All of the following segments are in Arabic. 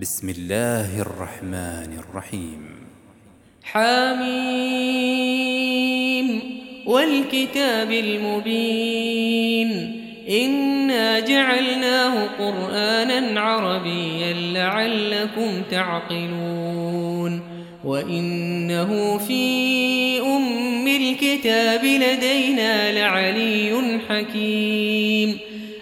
بسم الله الرحمن الرحيم. حميم والكتاب المبين. إنا جعلناه قرآنا عربيا لعلكم تعقلون. وإنه في أم الكتاب لدينا لعلي حكيم.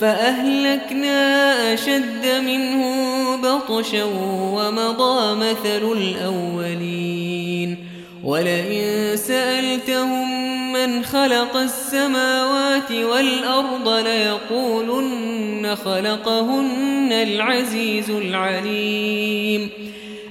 فأهلكنا أشد منهم بطشا ومضى مثل الأولين. ولئن سألتهم من خلق السماوات والأرض ليقولن خلقهن العزيز العليم.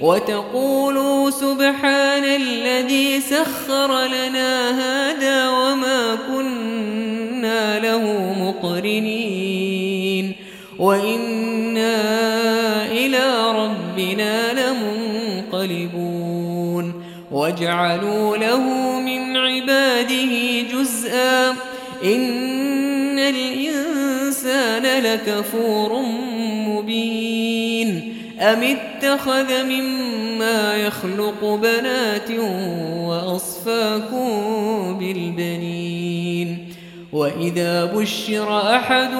وتقولوا سبحان الذي سخر لنا هذا وما كنا له مقرنين وإنا إلى ربنا لمنقلبون وجعلوا له من عباده جزءا إن الإنسان لكفور مبين أم اتخذ مما يخلق بنات وأصفاكم بالبنين. وإذا بشر أحد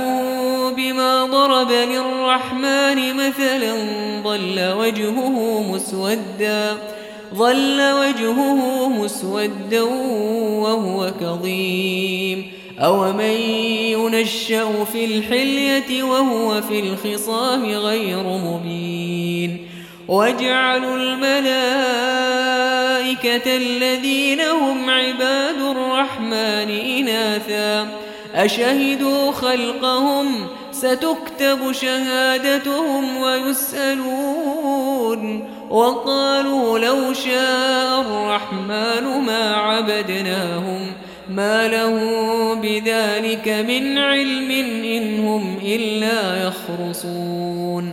بما ضرب للرحمن مثلا ضل وجهه مسودا ظل وجهه مسودا وهو كظيم. أو من ينشأ في الحلية وهو في الخصام غير مبين. واجعلوا الملائكة الذين هم عباد الرحمن إناثا أشهدوا خلقهم ستكتب شهادتهم ويسألون وقالوا لو شاء الرحمن ما عبدناهم ما له بذلك من علم إن هم إلا يخرصون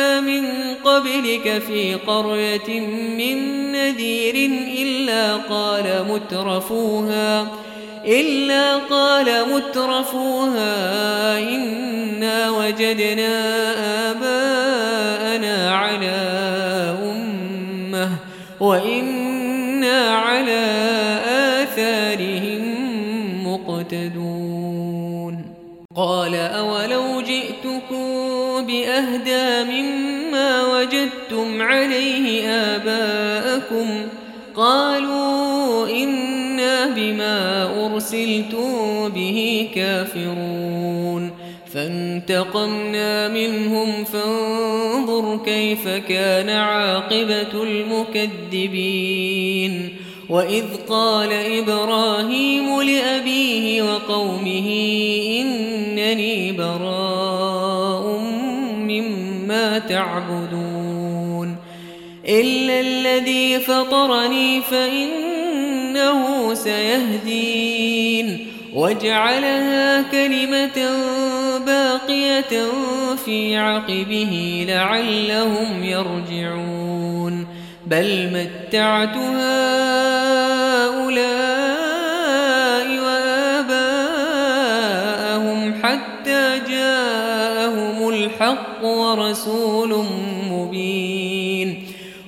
قبلك في قرية من نذير إلا قال مترفوها إلا قال مترفوها إنا وجدنا آباءنا على أمة وإنا على آثارهم مقتدون. قال أولو جئتكم بأهدى مما وجدتم عليه آباءكم قالوا إنا بما أرسلتم به كافرون فانتقمنا منهم فانظر كيف كان عاقبة المكذبين وإذ قال إبراهيم لأبيه وقومه إنني براء مما تعبدون إلا الذي فطرني فإنه سيهدين. وجعلها كلمة باقية في عقبه لعلهم يرجعون. بل متعت هؤلاء وآباءهم حتى جاءهم الحق ورسول مبين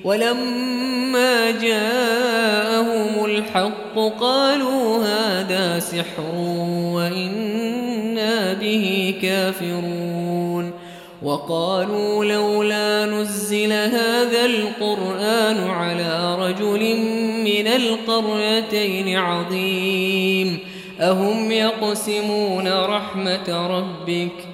ولما جاءهم الحق قالوا هذا سحر وإنا به كافرون وقالوا لولا نزل هذا القرآن على رجل من القريتين عظيم أهم يقسمون رحمة ربك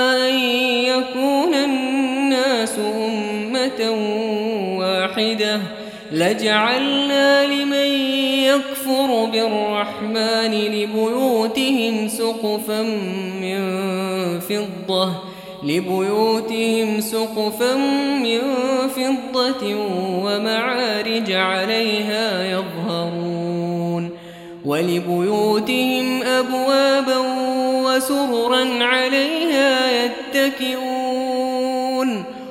واحدة لجعلنا لمن يكفر بالرحمن لبيوتهم سقفا من فضة لبيوتهم سقفا من فضة ومعارج عليها يظهرون ولبيوتهم أبوابا وسررا عليها يتكئون.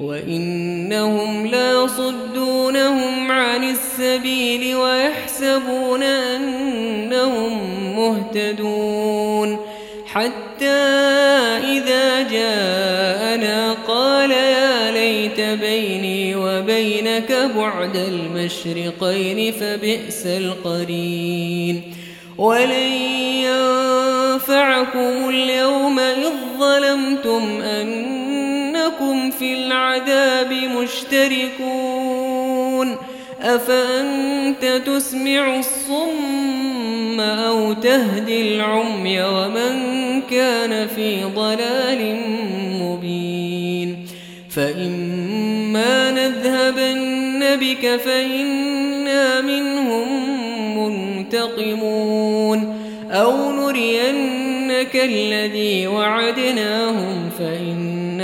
وإنهم لا يصدونهم عن السبيل ويحسبون أنهم مهتدون. حتى إذا جاءنا قال يا ليت بيني وبينك بعد المشرقين فبئس القرين. ولن ينفعكم اليوم إذ ظلمتم أنكم في العذاب مشتركون أفأنت تسمع الصم أو تهدي العمي ومن كان في ضلال مبين فإما نذهبن بك فإنا منهم منتقمون أو نرينك الذي وعدناهم فإنا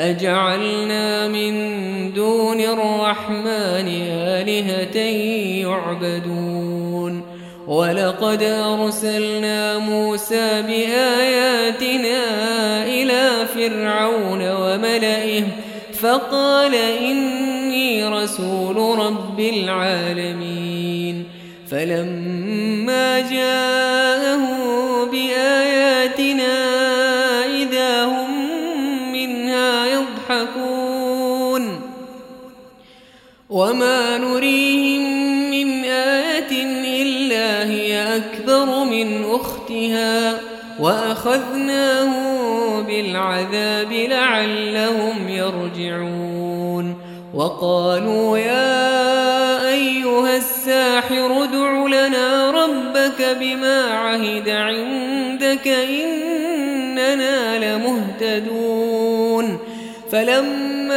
أجعلنا من دون الرحمن آلهة يعبدون. ولقد أرسلنا موسى بآياتنا إلى فرعون وملئه فقال إني رسول رب العالمين. فلما جاءه بآياتنا وما نريهم من آية إلا هي أكبر من أختها وأخذناه بالعذاب لعلهم يرجعون وقالوا يا أيها الساحر ادع لنا ربك بما عهد عندك إننا لمهتدون فلما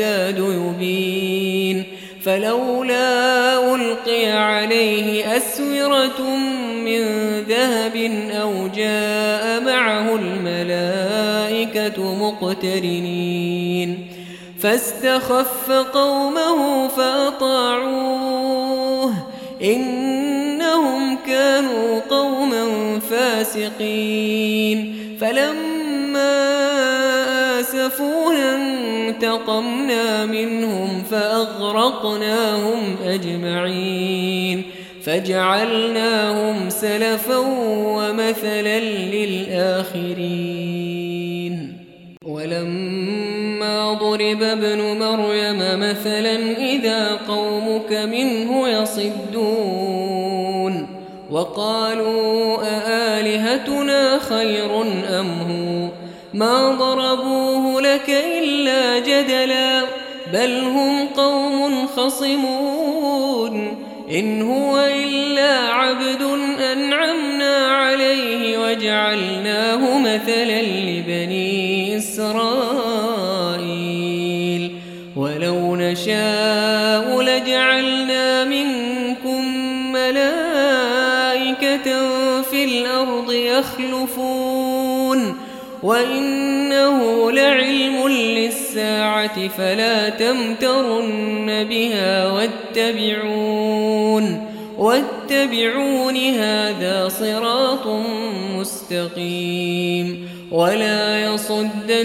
يكاد يبين فلولا ألقي عليه أسورة من ذهب أو جاء معه الملائكة مقترنين فاستخف قومه فأطاعوه إنهم كانوا قوما فاسقين فلما آسفونا انتقمنا منهم فأغرقناهم أجمعين فجعلناهم سلفا ومثلا للآخرين ولما ضرب ابن مريم مثلا إذا قومك منه يصدون وقالوا أآلهتنا خير أم هو ما ضربوه لك إلا جدلا بل هم قوم خصمون. إن هو إلا عبد أنعمنا عليه وجعلناه مثلا لبني إسرائيل. ولو نشاء لجعلنا منكم ملائكة في الأرض يخلفون. وإنه لعلم للساعة فلا تمترن بها واتبعون واتبعون هذا صراط مستقيم ولا يصدنكم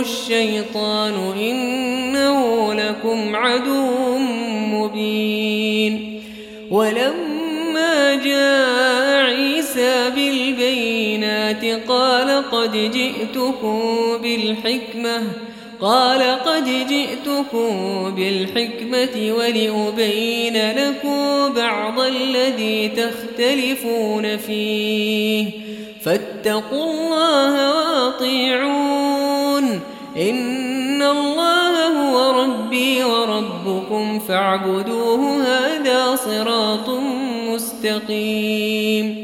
الشيطان إنه لكم عدو مبين ولما جاء عيسى قال قد جئتكم بالحكمة قال قد جئتكم بالحكمة ولأبين لكم بعض الذي تختلفون فيه. فاتقوا الله وأطيعون إن الله هو ربي وربكم فاعبدوه هذا صراط مستقيم.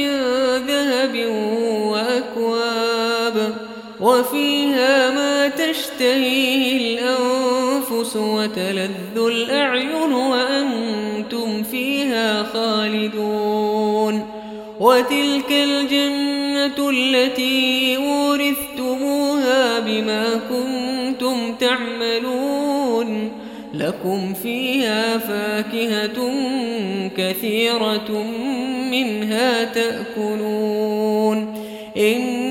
وفيها ما تشتهيه الأنفس وتلذ الأعين وأنتم فيها خالدون وتلك الجنة التي أورثتموها بما كنتم تعملون لكم فيها فاكهة كثيرة منها تأكلون إن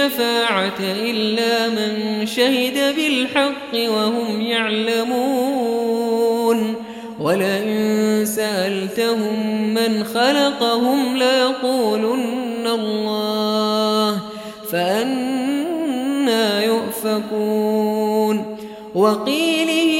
الشفاعة إلا من شهد بالحق وهم يعلمون. ولئن سألتهم من خلقهم ليقولن الله فأنا يؤفكون. وقيله